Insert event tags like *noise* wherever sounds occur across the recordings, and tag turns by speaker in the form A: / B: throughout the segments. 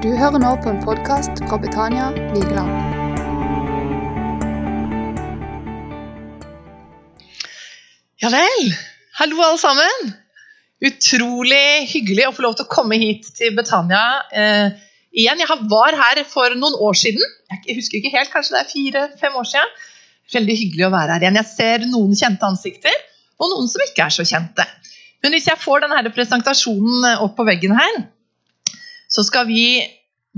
A: Du hører nå på en podkast fra Betania Vigeland.
B: Ja vel. Hallo, alle sammen. Utrolig hyggelig å få lov til å komme hit til Betania eh, igjen. Jeg var her for noen år siden. Jeg husker ikke helt, Kanskje det er fire-fem år siden. Veldig hyggelig å være her igjen. Jeg ser noen kjente ansikter, og noen som ikke er så kjente. Men hvis jeg får denne presentasjonen opp på veggen her, så skal vi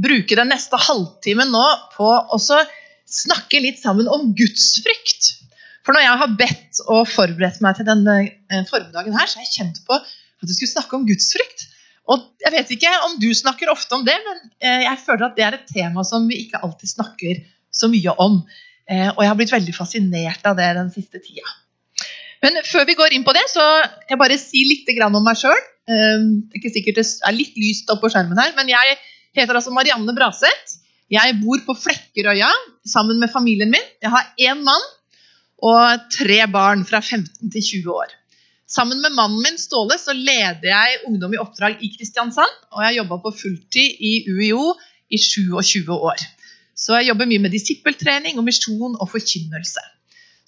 B: bruke den neste halvtimen nå på å snakke litt sammen om gudsfrykt. For når jeg har bedt og forberedt meg til denne eh, formiddagen her, så har jeg kjent på at jeg skulle snakke om gudsfrykt. Og jeg vet ikke om du snakker ofte om det, men eh, jeg føler at det er et tema som vi ikke alltid snakker så mye om. Eh, og jeg har blitt veldig fascinert av det den siste tida. Men før vi går inn på det, så jeg bare si litt om meg sjøl. Det er ikke sikkert det er litt lyst opp på skjermen her, men jeg heter altså Marianne Braseth. Jeg bor på Flekkerøya sammen med familien min. Jeg har én mann og tre barn fra 15 til 20 år. Sammen med mannen min Ståle så leder jeg Ungdom i oppdrag i Kristiansand. Og jeg har jobba på fulltid i UiO i 27 år. Så jeg jobber mye med disippeltrening og misjon og forkynnelse.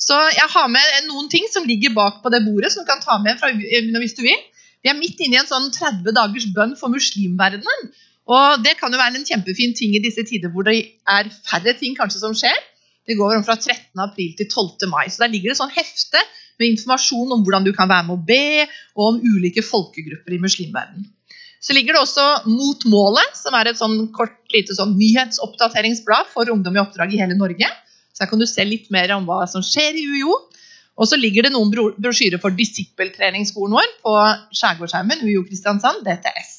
B: Så jeg har med noen ting som ligger bak på det bordet, som du kan ta med fra, hvis du vil. Vi er midt inne i en sånn 30 dagers bønn for muslimverdenen. Og Det kan jo være en kjempefin ting i disse tider hvor det er færre ting kanskje som skjer. Det går fra 13. april til 12. mai. Så Der ligger det sånn hefte med informasjon om hvordan du kan være med å be, og om ulike folkegrupper i muslimverdenen. Så ligger det også Mot målet, som er et sånn kort lite sånn nyhetsoppdateringsblad for ungdom i oppdrag i hele Norge. Så her kan du se litt mer om hva som skjer i UiO. Og så ligger det noen brosjyrer for disippeltreningsskolen vår på Skjærgårdsheimen, UiO Kristiansand, DTS.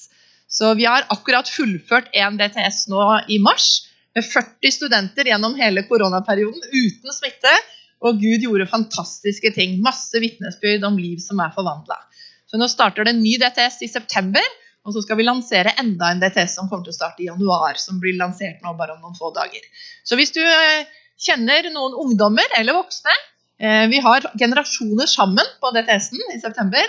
B: Så vi har akkurat fullført en DTS nå i mars med 40 studenter gjennom hele koronaperioden uten smitte. Og Gud gjorde fantastiske ting. Masse vitnesbyrd om liv som er forvandla. Så nå starter det en ny DTS i september, og så skal vi lansere enda en DTS som kommer til å starte i januar. Som blir lansert nå bare om noen få dager. Så hvis du eh, kjenner noen ungdommer eller voksne eh, Vi har generasjoner sammen på DTS-en i september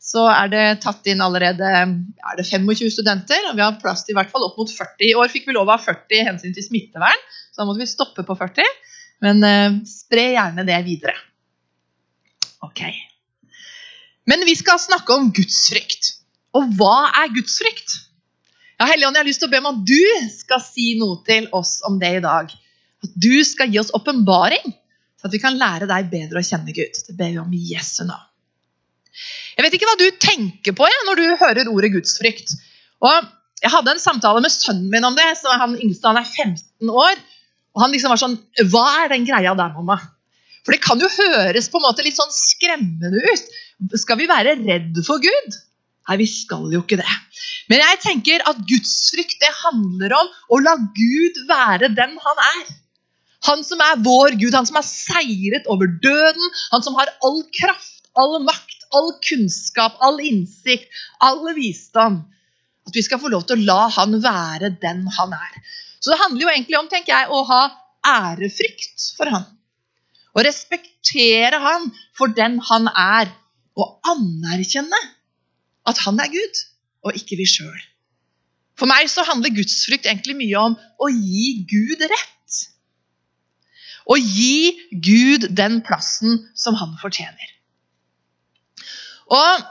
B: så er det tatt inn allerede er det 25 studenter. og Vi har plass til i hvert fall opp mot 40. I år fikk vi lov av 40 i hensyn til smittevern, så da måtte vi stoppe på 40. Men uh, spre gjerne det videre. Ok. Men vi skal snakke om gudsfrykt. Og hva er gudsfrykt? Ja, Helligånd, jeg har lyst til å be om at du skal si noe til oss om det i dag. At du skal gi oss åpenbaring, så at vi kan lære deg bedre å kjenne Gud. Det ber vi om i Jesu navn. Jeg vet ikke hva du tenker på jeg, når du hører ordet gudsfrykt. Og Jeg hadde en samtale med sønnen min om det. så Han yngste han er 15 år. og Han liksom var sånn Hva er den greia der, mamma? For det kan jo høres på en måte litt sånn skremmende ut. Skal vi være redd for Gud? Nei, vi skal jo ikke det. Men jeg tenker at gudsfrykt det handler om å la Gud være den han er. Han som er vår Gud, han som har seiret over døden, han som har all kraft, all makt all kunnskap, all innsikt, all visdom. At vi skal få lov til å la han være den han er. Så det handler jo egentlig om tenker jeg, å ha ærefrykt for han. Å respektere han for den han er, og anerkjenne at han er Gud, og ikke vi sjøl. For meg så handler gudsfrykt egentlig mye om å gi Gud rett. Å gi Gud den plassen som han fortjener. Og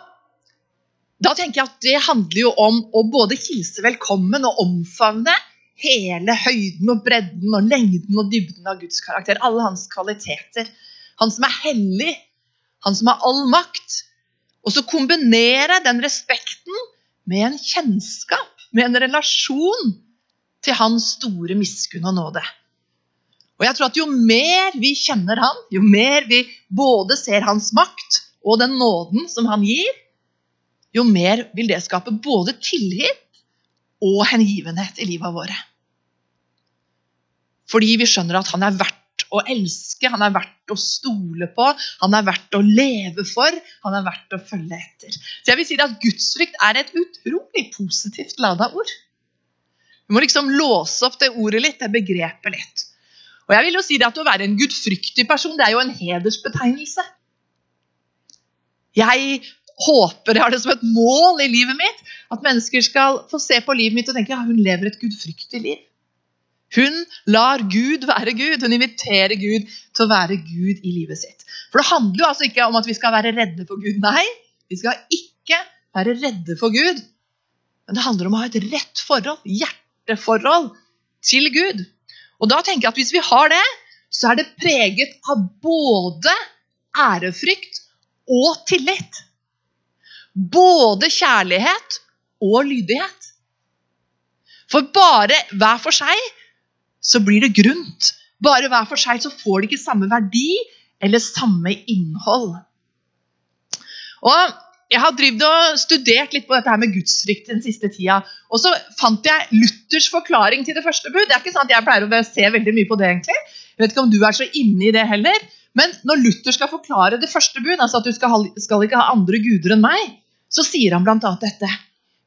B: da tenker jeg at Det handler jo om å både hilse velkommen og omfavne hele høyden og bredden og lengden og dybden av Guds karakter. Alle hans kvaliteter. Han som er hellig, han som har all makt. Og så kombinere den respekten med en kjennskap, med en relasjon til hans store miskunn og nåde. Og jeg tror at Jo mer vi kjenner han, jo mer vi både ser hans makt og den nåden som han gir, jo mer vil det skape både tillit og hengivenhet i livet våre. Fordi vi skjønner at han er verdt å elske, han er verdt å stole på, han er verdt å leve for, han er verdt å følge etter. Så jeg vil si at Gudsfrykt er et utrolig positivt lada ord. Vi må liksom låse opp det ordet litt, det begrepet litt. Og jeg vil jo si det at Å være en gudfryktig person det er jo en hedersbetegnelse. Jeg håper, jeg har det som et mål i livet mitt, at mennesker skal få se på livet mitt og tenke ja, hun lever et gudfryktig liv. Hun lar Gud være Gud. Hun inviterer Gud til å være Gud i livet sitt. For det handler jo altså ikke om at vi skal være redde for Gud. Nei, vi skal ikke være redde for Gud. Men det handler om å ha et rett forhold, hjerteforhold, til Gud. Og da tenker jeg at hvis vi har det, så er det preget av både ærefrykt og tillit. Både kjærlighet og lydighet. For bare hver for seg så blir det grunt. Bare hver for seg så får det ikke samme verdi eller samme innhold. Og Jeg har og studert litt på dette her med gudsfrykt den siste tida. Og så fant jeg Luthers forklaring til det første bud. Det er ikke sånn at Jeg pleier å se veldig mye på det. egentlig. Jeg vet ikke om du er så inne i det heller. Men når Luther skal forklare det første bud, altså at du skal, ha, skal ikke ha andre guder enn meg, så sier han bl.a. dette.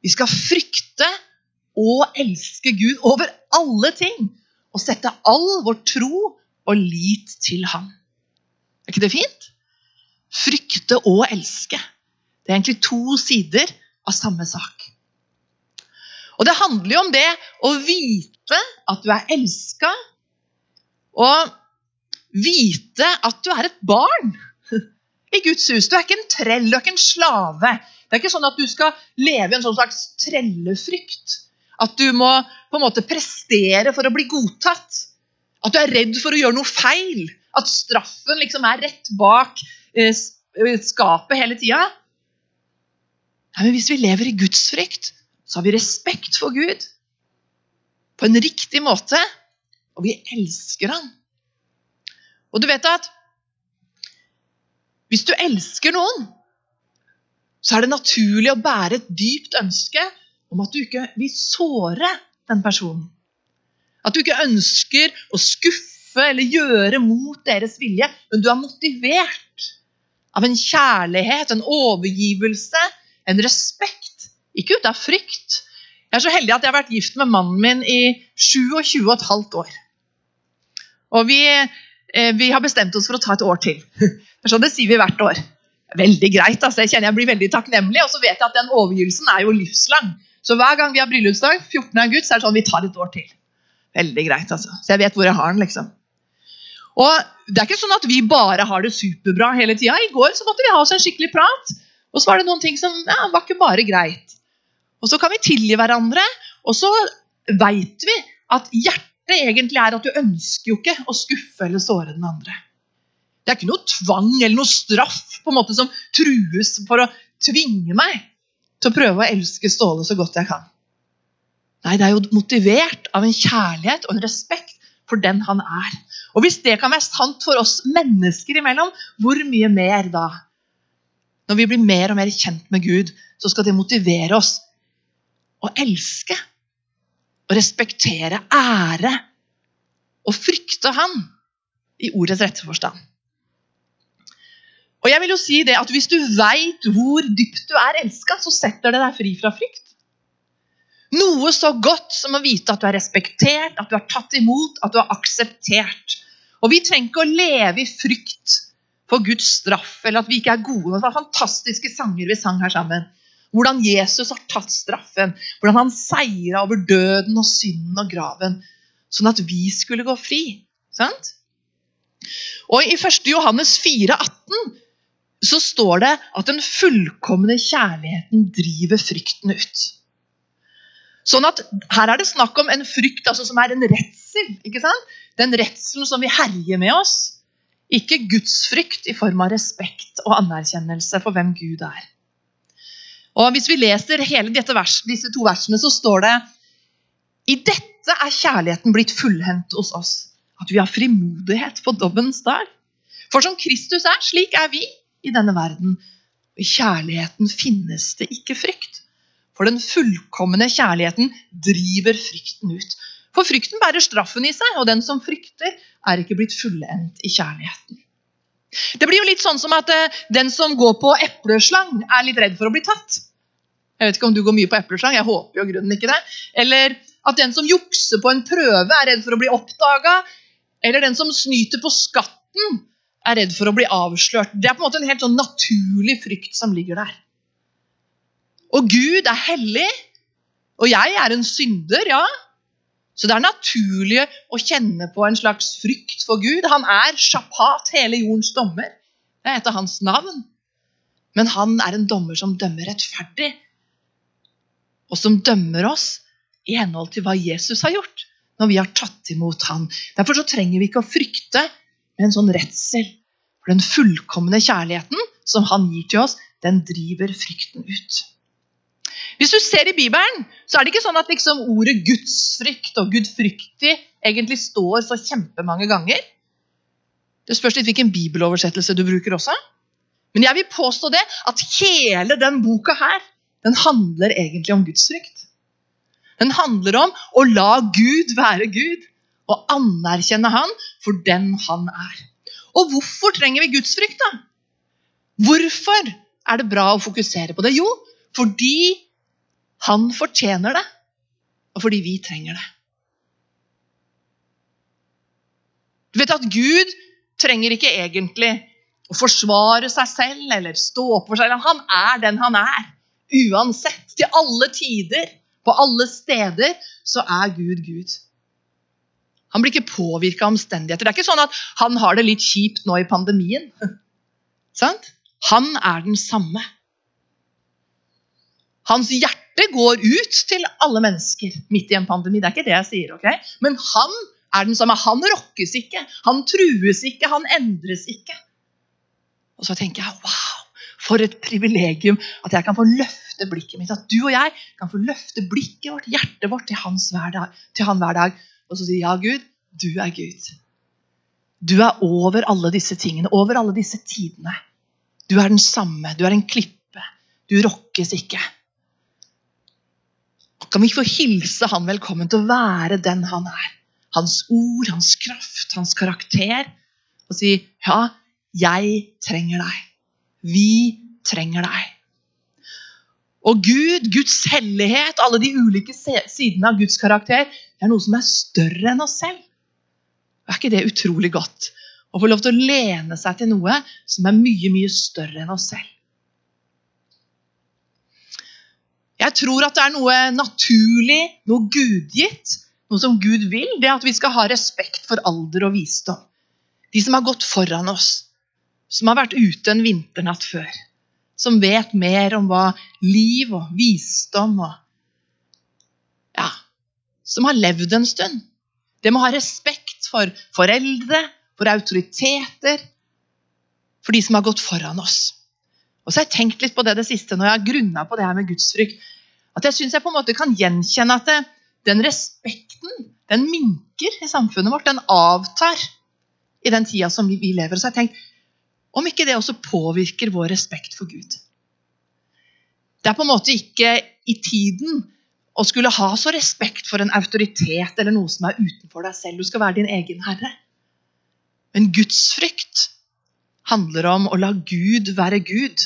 B: Vi skal frykte og elske Gud over alle ting og sette all vår tro og lit til ham. Er ikke det fint? Frykte og elske. Det er egentlig to sider av samme sak. Og det handler jo om det å vite at du er elska, og vite at du er et barn i Guds hus. Du er ikke en trell, du er ikke en slave. Det er ikke sånn at du skal leve i en sånn slags trellefrykt. At du må på en måte prestere for å bli godtatt. At du er redd for å gjøre noe feil. At straffen liksom er rett bak eh, eh skapet hele tida. Men hvis vi lever i gudsfrykt, så har vi respekt for Gud på en riktig måte, og vi elsker Han. Og du vet at hvis du elsker noen, så er det naturlig å bære et dypt ønske om at du ikke vil såre den personen. At du ikke ønsker å skuffe eller gjøre mot deres vilje, men du er motivert av en kjærlighet, en overgivelse, en respekt. Ikke ut av frykt. Jeg er så heldig at jeg har vært gift med mannen min i 27 15 år. Og vi, eh, vi har bestemt oss for å ta et år til. *laughs* Så det sier vi hvert år. Veldig greit. altså Jeg kjenner jeg blir veldig takknemlig, og så vet jeg at den overgivelsen er jo livslang. Så hver gang vi har bryllupsdag, 14. august, så er det sånn vi tar et år til. Veldig greit, altså. Så jeg vet hvor jeg har den, liksom. Og det er ikke sånn at vi bare har det superbra hele tida. I går så måtte vi ha oss en skikkelig prat. Og så var det noen ting som ja, var ikke bare greit. Og så kan vi tilgi hverandre, og så veit vi at hjertet egentlig er at du ønsker jo ikke å skuffe eller såre den andre. Det er ikke noe tvang eller noe straff på en måte som trues for å tvinge meg til å prøve å elske Ståle så godt jeg kan. Nei, det er jo motivert av en kjærlighet og en respekt for den han er. Og hvis det kan være sant for oss mennesker imellom, hvor mye mer da? Når vi blir mer og mer kjent med Gud, så skal det motivere oss å elske og respektere, ære og frykte Han i ordets rette forstand. Og jeg vil jo si det at Hvis du veit hvor dypt du er elska, så setter det deg fri fra frykt. Noe så godt som å vite at du er respektert, at du er tatt imot, at du er akseptert. Og Vi trenger ikke å leve i frykt for Guds straff eller at vi ikke er gode. Det var fantastiske sanger vi sang her sammen. Hvordan Jesus har tatt straffen. Hvordan han seira over døden og synden og graven. Sånn at vi skulle gå fri. Sant? Og I 1. Johannes 4, 18 så står det at den fullkomne kjærligheten driver frykten ut. Sånn at Her er det snakk om en frykt altså, som er en redsel. Den redselen som vil herje med oss. Ikke gudsfrykt i form av respekt og anerkjennelse for hvem Gud er. Og Hvis vi leser hele vers, disse to versene, så står det I dette er kjærligheten blitt fullhendt hos oss. At vi har frimodighet på dobbens dag. For som Kristus er, slik er vi i denne verden. I kjærligheten finnes det ikke frykt. For den fullkomne kjærligheten driver frykten ut. For frykten bærer straffen i seg, og den som frykter, er ikke blitt fullendt i kjærligheten. Det blir jo litt sånn som at uh, den som går på epleslang, er litt redd for å bli tatt. Jeg vet ikke om du går mye på epleslang, jeg håper jo grunnen ikke det. Eller at den som jukser på en prøve, er redd for å bli oppdaga. Eller den som snyter på skatten, er redd for å bli avslørt. Det er på en måte en helt sånn naturlig frykt som ligger der. Og Gud er hellig, og jeg er en synder, ja. Så det er naturlig å kjenne på en slags frykt for Gud. Han er Shapat, hele jordens dommer. Det er et av hans navn. Men han er en dommer som dømmer rettferdig, og som dømmer oss i henhold til hva Jesus har gjort når vi har tatt imot han. Derfor så trenger vi ikke å frykte med en sånn redsel. For den fullkomne kjærligheten som han gir til oss, den driver frykten ut. Hvis du ser i Bibelen, så er det ikke sånn at liksom ordet gudsfrykt og gudfryktig egentlig står så kjempemange ganger. Det spørs litt hvilken bibeloversettelse du bruker også. Men jeg vil påstå det at hele den boka her, den handler egentlig om gudsfrykt. Den handler om å la Gud være Gud og anerkjenne Han for den Han er. Og hvorfor trenger vi gudsfrykt, da? Hvorfor er det bra å fokusere på det? Jo, fordi han fortjener det, og fordi vi trenger det. Du vet at Gud trenger ikke egentlig å forsvare seg selv eller stå opp for seg. Han er den han er. Uansett. Til alle tider, på alle steder, så er Gud Gud. Han blir ikke påvirka av omstendigheter. Det er ikke sånn at han har det litt kjipt nå i pandemien. *laughs* Han er den samme. Hans hjerte går ut til alle mennesker midt i en pandemi. Det er ikke det jeg sier. ok? Men han er den samme. Han rokkes ikke, han trues ikke, han endres ikke. Og så tenker jeg wow, for et privilegium at jeg kan få løfte blikket mitt. At du og jeg kan få løfte blikket vårt, hjertet vårt, til, hans dag, til han hver dag. Og så sier ja, Gud, du er Gud. Du er over alle disse tingene, over alle disse tidene. Du er den samme. Du er en klippe. Du rokkes ikke. Kan vi få hilse han velkommen til å være den han er? Hans ord, hans kraft, hans karakter. Og si ja, jeg trenger deg. Vi trenger deg. Og Gud, Guds hellighet, alle de ulike sidene av Guds karakter, det er noe som er større enn oss selv. Er ikke det utrolig godt? Å få lov til å lene seg til noe som er mye, mye større enn oss selv. Jeg tror at det er noe naturlig, noe gudgitt, noe som Gud vil. Det at vi skal ha respekt for alder og visdom. De som har gått foran oss, som har vært ute en vinternatt før. Som vet mer om hva liv og visdom og Ja, som har levd en stund. Det må ha respekt for foreldre, for autoriteter, for de som har gått foran oss. Og så har jeg tenkt litt på det det siste når jeg har grunna på det her med gudsfrykt. At jeg syns jeg på en måte kan gjenkjenne at det, den respekten den minker i samfunnet vårt. Den avtar i den tida som vi, lever. Så jeg har tenkt om ikke det også påvirker vår respekt for Gud. Det er på en måte ikke i tiden å skulle ha så respekt for en autoritet eller noe som er utenfor deg selv. Du skal være din egen herre. Men gudsfrykt handler om å la Gud være Gud.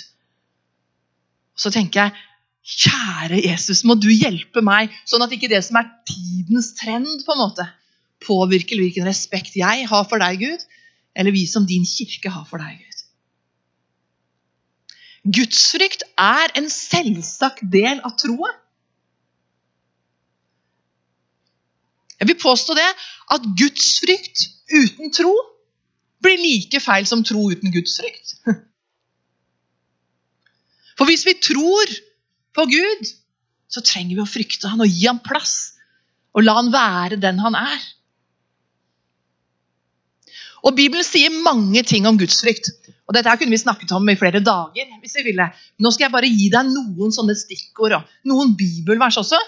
B: Så tenker jeg Kjære Jesus, må du hjelpe meg, sånn at ikke det som er tidens trend, på en måte, påvirker hvilken respekt jeg har for deg, Gud, eller vi som din kirke har for deg, Gud. Gudsfrykt er en selvsagt del av troa. Jeg vil påstå det at gudsfrykt uten tro blir like feil som tro uten Guds frykt. For hvis vi tror på Gud, så trenger vi å frykte han og gi han plass. Og la han være den han er. Og Bibelen sier mange ting om gudsfrykt. Og Dette kunne vi snakket om i flere dager. hvis vi ville. Nå skal jeg bare gi deg noen sånne stikkord og noen bibelvers også.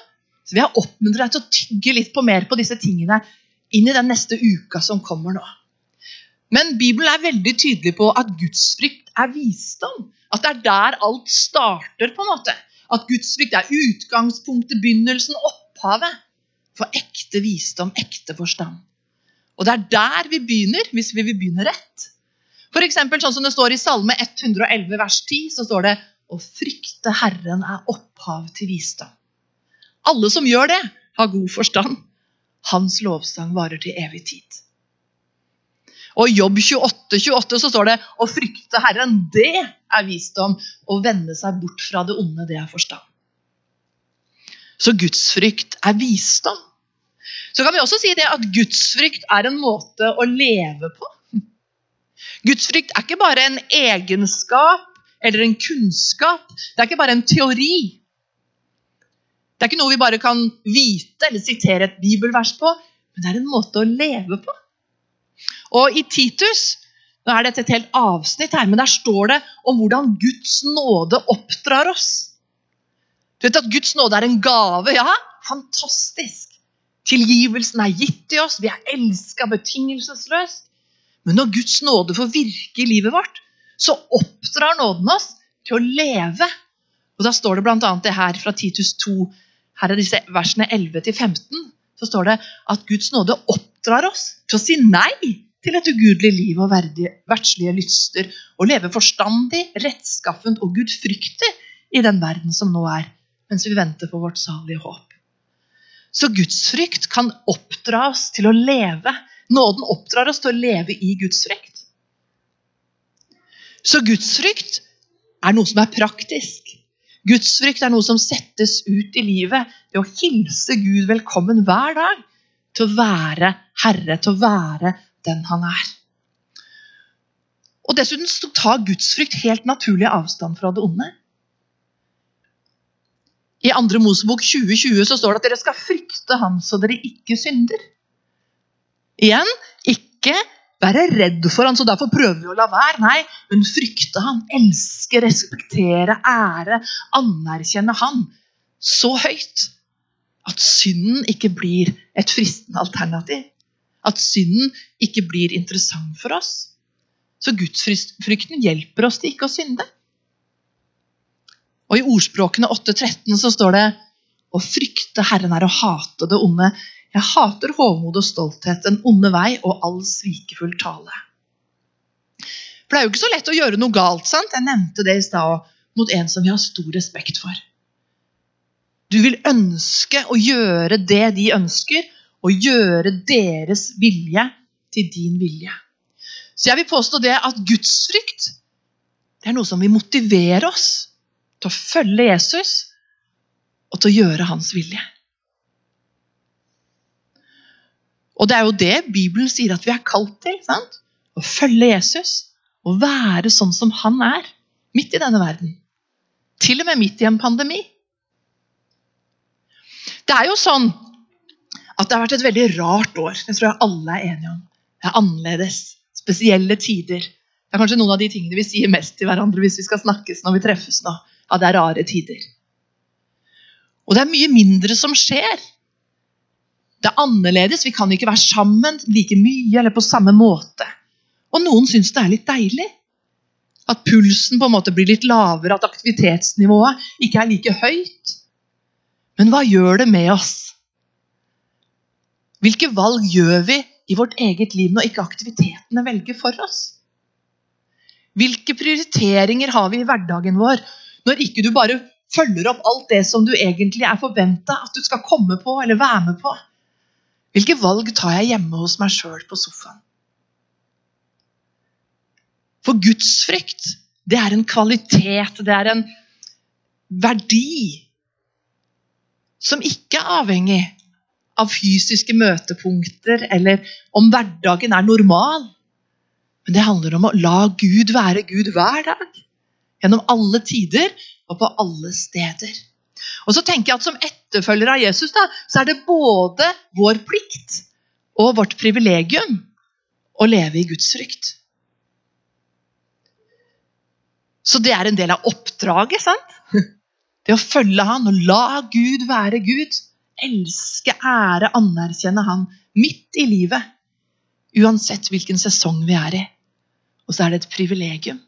B: Så vil jeg oppmuntre deg til å tygge litt på mer på disse tingene inn i den neste uka som kommer nå. Men Bibelen er veldig tydelig på at gudsfrykt er visdom. At det er der alt starter. på en måte. At gudsfrykt er utgangspunktet, begynnelsen, opphavet for ekte visdom, ekte forstand. Og det er der vi begynner, hvis vi vil begynne rett. For eksempel, sånn som det står I Salme 111 vers 10, så står det å frykte Herren er opphav til visdom. Alle som gjør det, har god forstand. Hans lovsang varer til evig tid. Og i Jobb 28, 28 så står det å frykte Herren, det er visdom. Å vende seg bort fra det onde, det er forstand. Så gudsfrykt er visdom. Så kan vi også si det at gudsfrykt er en måte å leve på. Gudsfrykt er ikke bare en egenskap eller en kunnskap. Det er ikke bare en teori. Det er ikke noe vi bare kan vite eller sitere et bibelvers på, men det er en måte å leve på. Og i Titus nå er dette et helt avsnitt her, men der står det om hvordan Guds nåde oppdrar oss. Du vet at Guds nåde er en gave? Ja, fantastisk. Tilgivelsen er gitt til oss, vi er elska betingelsesløst. Men når Guds nåde får virke i livet vårt, så oppdrar nåden oss til å leve. Og Da står det bl.a. det her fra Titus 2, her er disse versene 11-15. Så står det at Guds nåde oppdrar oss til å si nei til et ugudelig liv og verdslige lyster, og leve forstandig, rettskaffent og gudfryktig i den verden som nå er mens vi venter på vårt salige håp. Så gudsfrykt kan oppdra oss til å leve. Nåden oppdrar oss til å leve i gudsfrykt. Så gudsfrykt er noe som er praktisk. Gudsfrykt er noe som settes ut i livet ved å hilse Gud velkommen hver dag. Til å være Herre, til å være den han er. Og Dessuten tar gudsfrykt helt naturlig avstand fra det onde. I 2. Mosebok 2020 så står det at dere skal frykte ham så dere ikke synder. Igjen, ikke være redd for han, så derfor prøver vi å la være. Nei, men frykte han, elske, respektere, ære, anerkjenne han så høyt at synden ikke blir et fristende alternativ. At synden ikke blir interessant for oss. Så gudsfrykten hjelper oss til ikke å synde. Og I ordspråkene 8.13 så står det å frykte Herren er å hate det onde. Jeg hater hovmod og stolthet, den onde vei og all svikefull tale. For Det er jo ikke så lett å gjøre noe galt. sant? Jeg nevnte det i stad mot en som vi har stor respekt for. Du vil ønske å gjøre det de ønsker, og gjøre deres vilje til din vilje. Så jeg vil påstå det at gudsfrykt det er noe som vil motivere oss til å følge Jesus og til å gjøre hans vilje. Og det er jo det Bibelen sier at vi er kalt til. sant? Å følge Jesus og være sånn som han er, midt i denne verden. Til og med midt i en pandemi. Det er jo sånn at det har vært et veldig rart år. Det tror jeg alle er enige om. Det er annerledes. Spesielle tider. Det er kanskje noen av de tingene vi sier mest til hverandre hvis vi skal snakkes når vi treffes nå. Ja, det er rare tider. Og det er mye mindre som skjer. Det er annerledes. Vi kan ikke være sammen like mye eller på samme måte. Og noen syns det er litt deilig. At pulsen på en måte blir litt lavere, at aktivitetsnivået ikke er like høyt. Men hva gjør det med oss? Hvilke valg gjør vi i vårt eget liv når ikke aktivitetene velger for oss? Hvilke prioriteringer har vi i hverdagen vår når ikke du bare følger opp alt det som du egentlig er forventa at du skal komme på eller være med på? Hvilke valg tar jeg hjemme hos meg sjøl på sofaen? For gudsfrykt, det er en kvalitet, det er en verdi som ikke er avhengig av fysiske møtepunkter eller om hverdagen er normal. Men det handler om å la Gud være Gud hver dag. Gjennom alle tider og på alle steder. Og så tenker jeg at Som etterfølger av Jesus da, så er det både vår plikt og vårt privilegium å leve i Guds frykt. Så det er en del av oppdraget. sant? *laughs* Det å følge han og la Gud være Gud. Elske, ære, anerkjenne han midt i livet. Uansett hvilken sesong vi er i. Og så er det et privilegium.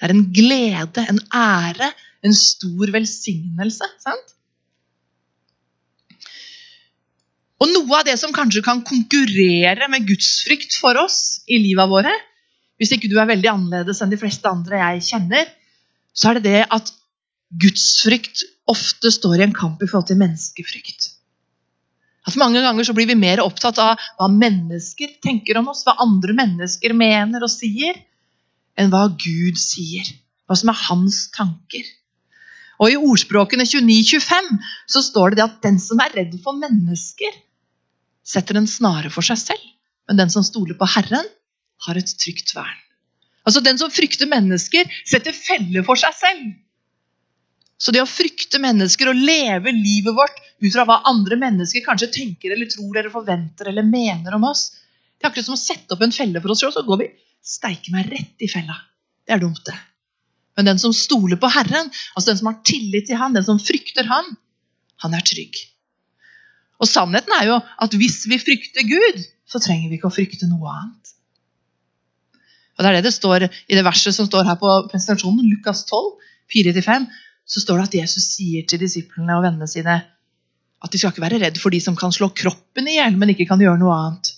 B: Det er en glede, en ære, en stor velsignelse. sant? Og Noe av det som kanskje kan konkurrere med gudsfrykt for oss i livet våre, hvis ikke du er veldig annerledes enn de fleste andre jeg kjenner, så er det det at gudsfrykt ofte står i en kamp i forhold til menneskefrykt. At Mange ganger så blir vi mer opptatt av hva mennesker tenker om oss, hva andre mennesker mener og sier, enn hva Gud sier. Hva som er hans tanker. Og i ordspråkene 29-25 så står det, det at den som er redd for mennesker, setter en snare for seg selv. Men den som stoler på Herren, har et trygt vern. Altså Den som frykter mennesker, setter feller for seg selv. Så det å frykte mennesker og leve livet vårt ut fra hva andre mennesker kanskje tenker eller tror eller forventer eller mener om oss, det er akkurat som å sette opp en felle for oss selv, så går vi steike meg rett i fella. Det er dumt, det. Men den som stoler på Herren, altså den som har tillit til Han, den som frykter Han, han er trygg. Og sannheten er jo at hvis vi frykter Gud, så trenger vi ikke å frykte noe annet. Og Det er det det står i det verset som står her på presentasjonen, Lukas 12, 4-5. Så står det at Jesus sier til disiplene og vennene sine at de skal ikke være redd for de som kan slå kroppen i hjel, men ikke kan gjøre noe annet.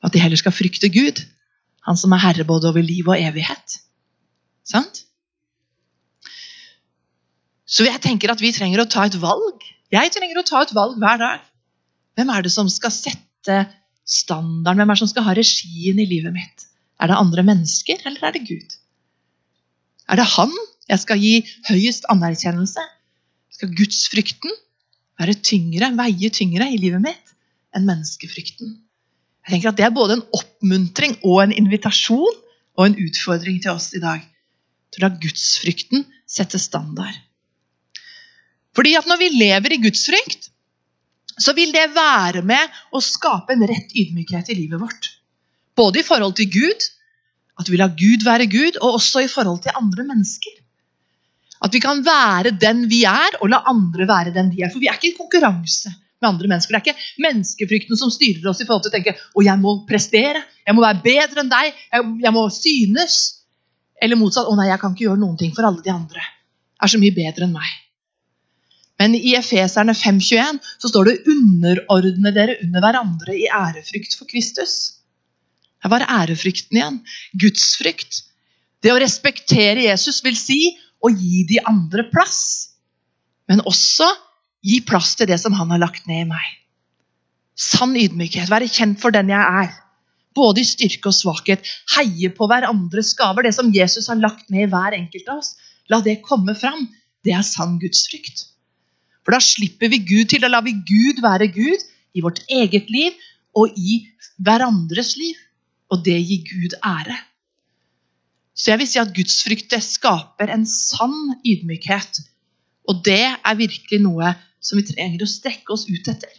B: At de heller skal frykte Gud, han som er herre både over liv og evighet. Sant? Så jeg tenker at vi trenger å ta et valg. Jeg trenger å ta et valg hver dag. Hvem er det som skal sette standarden? Hvem er det som skal ha regien i livet mitt? Er det andre mennesker, eller er det Gud? Er det Han jeg skal gi høyest anerkjennelse? Skal gudsfrykten være tyngre, veie tyngre i livet mitt enn menneskefrykten? Jeg tenker at Det er både en oppmuntring og en invitasjon og en utfordring til oss i dag. Til at gudsfrykten setter standard. Fordi at Når vi lever i gudsfrykt, så vil det være med å skape en rett ydmykhet i livet vårt. Både i forhold til Gud, at vi lar Gud være Gud, og også i forhold til andre mennesker. At vi kan være den vi er, og la andre være den de er. For vi er ikke i konkurranse med andre mennesker. Det er ikke menneskefrykten som styrer oss i forhold til å tenke å jeg må prestere, jeg må være bedre enn deg, jeg, jeg må synes. Eller motsatt å nei, jeg kan ikke gjøre noen ting for alle de andre. er så mye bedre enn meg. Men i Efeserne 5,21 så står det 'underordne dere under hverandre i ærefrykt for Kristus'. Her var ærefrykten igjen. Gudsfrykt. Det å respektere Jesus vil si å gi de andre plass. Men også gi plass til det som han har lagt ned i meg. Sann ydmykhet. Være kjent for den jeg er. Både i styrke og svakhet. Heie på hverandres gaver. Det som Jesus har lagt ned i hver enkelt av oss. La det komme fram. Det er sann gudsfrykt. For da slipper vi Gud til. Da lar vi Gud være Gud i vårt eget liv og i hverandres liv. Og det gir Gud ære. Så jeg vil si at gudsfrykt skaper en sann ydmykhet. Og det er virkelig noe som vi trenger å strekke oss ut etter.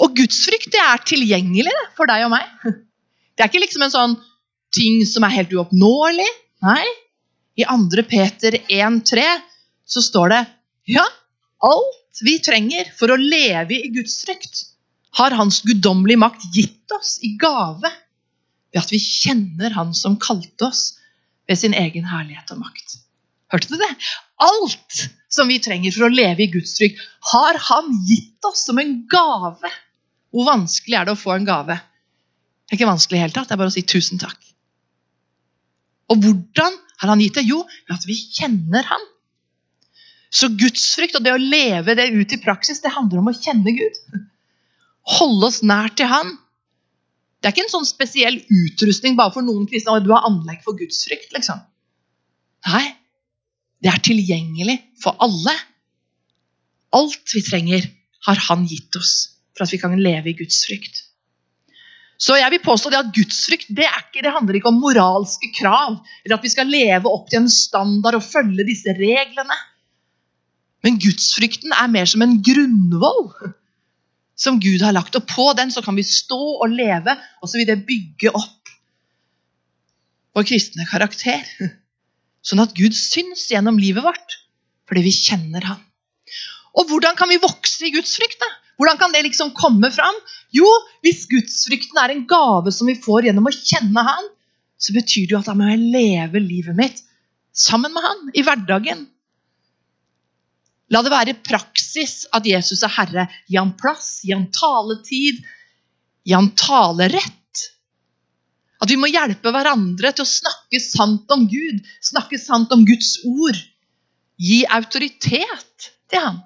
B: Og gudsfrykt det er tilgjengelig for deg og meg. Det er ikke liksom en sånn ting som er helt uoppnåelig. Nei. I 2. Peter 1,3 så står det ja, alt vi trenger for å leve i Guds frykt, har Hans guddommelige makt gitt oss i gave ved at vi kjenner Han som kalte oss ved sin egen herlighet og makt. Hørte du det? Alt som vi trenger for å leve i Guds frykt, har Han gitt oss som en gave. Hvor vanskelig er det å få en gave? Det er ikke vanskelig i hele tatt. Det er bare å si tusen takk. Og hvordan har han gitt det? Jo, ved at vi kjenner han. Så gudsfrykt og det å leve det ut i praksis, det handler om å kjenne Gud. Holde oss nær til Han. Det er ikke en sånn spesiell utrustning bare for noen kristne. Du har anlegg for gudsfrykt, liksom. Nei, det er tilgjengelig for alle. Alt vi trenger, har Han gitt oss for at vi kan leve i Guds frykt. Så jeg vil påstå det at Gudsfrykt det, ikke, det handler ikke om moralske krav, eller at vi skal leve opp til en standard og følge disse reglene. Men gudsfrykten er mer som en grunnvoll som Gud har lagt. Og på den så kan vi stå og leve, og så vil det bygge opp vår kristne karakter. Sånn at Gud syns gjennom livet vårt, fordi vi kjenner Han. Og hvordan kan vi vokse i Guds frykt? Hvordan kan det liksom komme fram? Jo, hvis gudsfrykten er en gave som vi får gjennom å kjenne Han, så betyr det jo at da må jeg leve livet mitt sammen med Han i hverdagen. La det være praksis at Jesus er herre. Gi ham plass, gi ham taletid, gi ham talerett. At vi må hjelpe hverandre til å snakke sant om Gud, snakke sant om Guds ord. Gi autoritet til ham.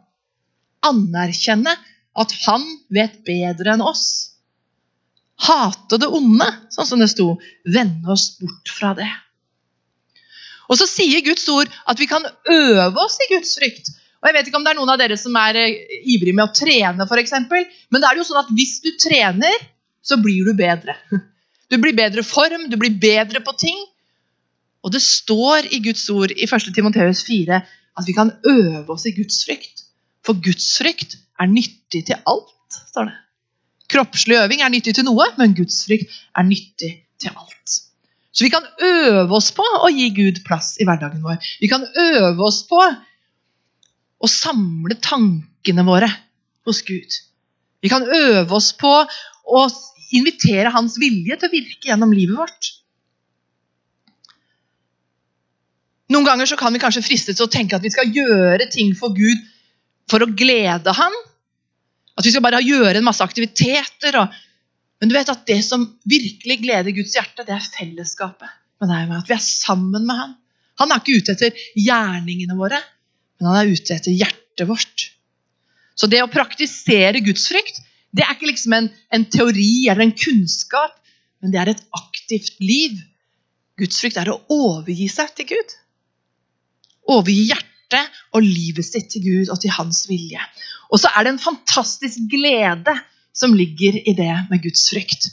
B: Anerkjenne at han vet bedre enn oss. Hate det onde, sånn som det sto. Vende oss bort fra det. Og så sier Guds ord at vi kan øve oss i Guds frykt. Og jeg vet ikke om det er noen av dere som er ivrig ivrige med å trene, eksempel. Men det er jo sånn at hvis du trener, så blir du bedre. *laughs* Du blir bedre form, du blir bedre på ting. Og det står i Guds ord i 1. Timoteus 4 at vi kan øve oss i Guds frykt. For Guds frykt er nyttig til alt, står det. Kroppslig øving er nyttig til noe, men Guds frykt er nyttig til alt. Så vi kan øve oss på å gi Gud plass i hverdagen vår. Vi kan øve oss på å samle tankene våre hos Gud. Vi kan øve oss på å invitere hans vilje til å virke gjennom livet vårt. Noen ganger så kan vi kanskje fristes til å tenke at vi skal gjøre ting for Gud for å glede Han. At vi skal bare gjøre en masse aktiviteter. Og... men du vet at det som virkelig gleder Guds hjerte, det er fellesskapet med deg. Med at vi er sammen med Han. Han er ikke ute etter gjerningene våre, men han er ute etter hjertet vårt. Så det å praktisere gudsfrykt det er ikke liksom en, en teori eller en kunnskap, men det er et aktivt liv. Gudsfrykt er å overgi seg til Gud. Overgi hjertet og livet sitt til Gud og til hans vilje. Og så er det en fantastisk glede som ligger i det med gudsfrykt.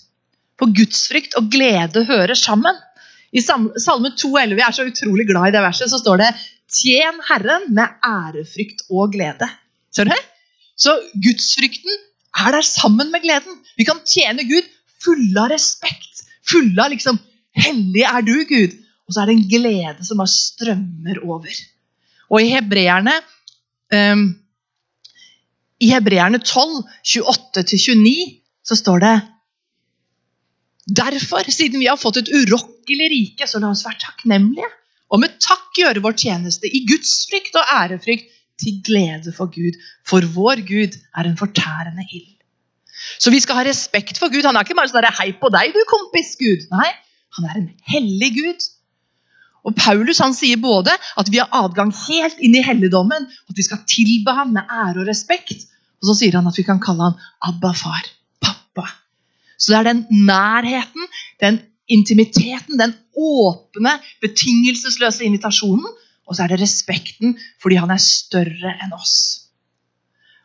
B: For gudsfrykt og glede hører sammen. I Salme 2,11, jeg er så utrolig glad i det verset, så står det Tjen Herren med ærefrykt og glede. Ser du det? Så gudsfrykten er der sammen med gleden. Vi kan tjene Gud fulle av respekt. Fulle av liksom Hellig er du, Gud. Og så er det en glede som bare strømmer over. Og i hebreerne um, I hebreerne 12, 28-29, så står det Derfor, siden vi har fått et urokkelig rike, så la oss være takknemlige. Og med takk gjøre vår tjeneste i Guds frykt og ærefrykt til glede for Gud, for vår Gud er en fortærende ild. Så vi skal ha respekt for Gud. Han er ikke bare sånn 'hei på deg, du kompis', Gud. Nei, han er en hellig Gud. Og Paulus han sier både at vi har adgang helt inn i helligdommen, at vi skal tilbe ham med ære og respekt, og så sier han at vi kan kalle ham Abba far, pappa. Så det er den nærheten, den intimiteten, den åpne, betingelsesløse invitasjonen og så er det respekten fordi han er større enn oss.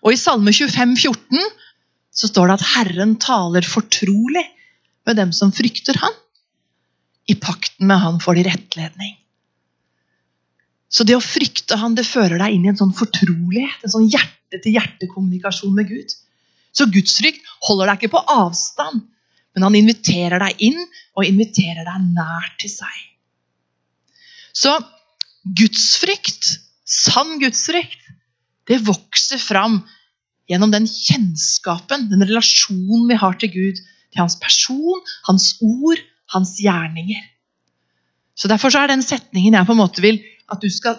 B: Og I Salme 25, 14, så står det at Herren taler fortrolig med dem som frykter han. I pakten med han får de rettledning. Så det å frykte han, det fører deg inn i en sånn fortrolighet, en sånn hjerte-til-hjerte-kommunikasjon med Gud. Så gudsfrykt holder deg ikke på avstand, men han inviterer deg inn og inviterer deg nær til seg. Så Gudsfrykt, sann gudsfrykt, det vokser fram gjennom den kjennskapen, den relasjonen vi har til Gud, til hans person, hans ord, hans gjerninger. Så Derfor så er den setningen jeg på en måte vil at du skal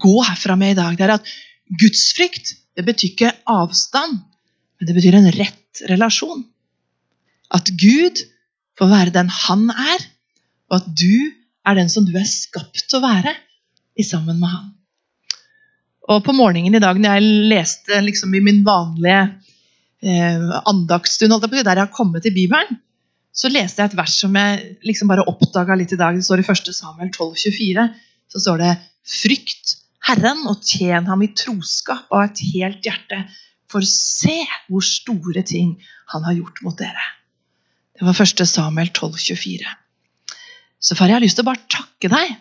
B: gå herfra med i dag, det er at gudsfrykt det betyr ikke avstand, men det betyr en rett relasjon. At Gud får være den han er, og at du er den som du er skapt til å være i sammen med han. Og på morgenen i dag når jeg leste liksom i min vanlige eh, andagsstund, der jeg har kommet til Bibelen, så leste jeg et vers som jeg liksom bare oppdaga litt i dag. Det står i 1. Samuel 12, 24. Så står det Frykt Herren og tjen ham i troskap av et helt hjerte. For se hvor store ting han har gjort mot dere. Det var 1. Samuel 12, 24. Så far, jeg har lyst til å bare takke deg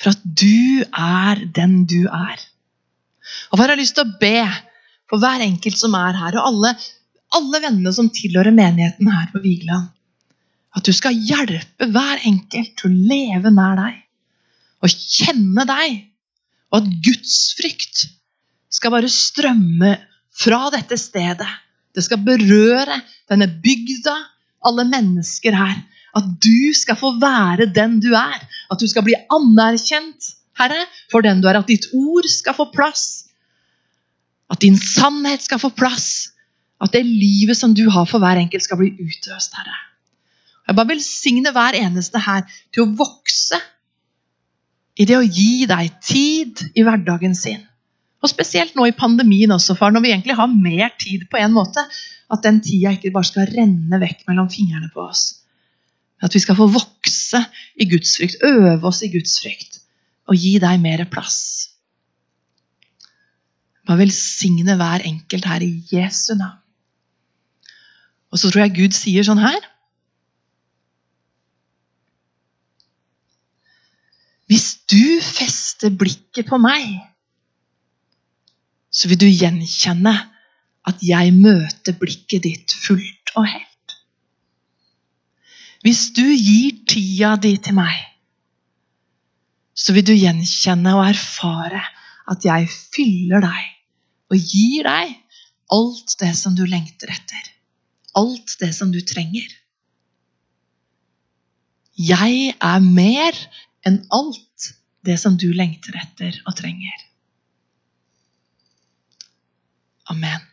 B: for at du er den du er. Og for jeg har lyst til å be for hver enkelt som er her, og alle, alle vennene som tilhører menigheten her på Vigeland. At du skal hjelpe hver enkelt til å leve nær deg og kjenne deg. Og at gudsfrykt skal bare strømme fra dette stedet. Det skal berøre denne bygda, alle mennesker her. At du skal få være den du er. At du skal bli anerkjent, Herre, for den du er. At ditt ord skal få plass. At din sannhet skal få plass. At det livet som du har for hver enkelt, skal bli utøst, Herre. Jeg bare velsigner hver eneste her til å vokse i det å gi deg tid i hverdagen sin. Og Spesielt nå i pandemien også, far, når vi egentlig har mer tid på en måte. At den tida ikke bare skal renne vekk mellom fingrene på oss At vi skal få vokse i Guds frykt, øve oss i Guds frykt og gi deg mer plass. Bare velsigne hver enkelt her i Jesu navn. Og så tror jeg Gud sier sånn her Hvis du fester blikket på meg, så vil du gjenkjenne at jeg møter blikket ditt fullt og helt. Hvis du gir tida di til meg, så vil du gjenkjenne og erfare at jeg fyller deg og gir deg alt det som du lengter etter. Alt det som du trenger. Jeg er mer enn alt det som du lengter etter og trenger. Amen.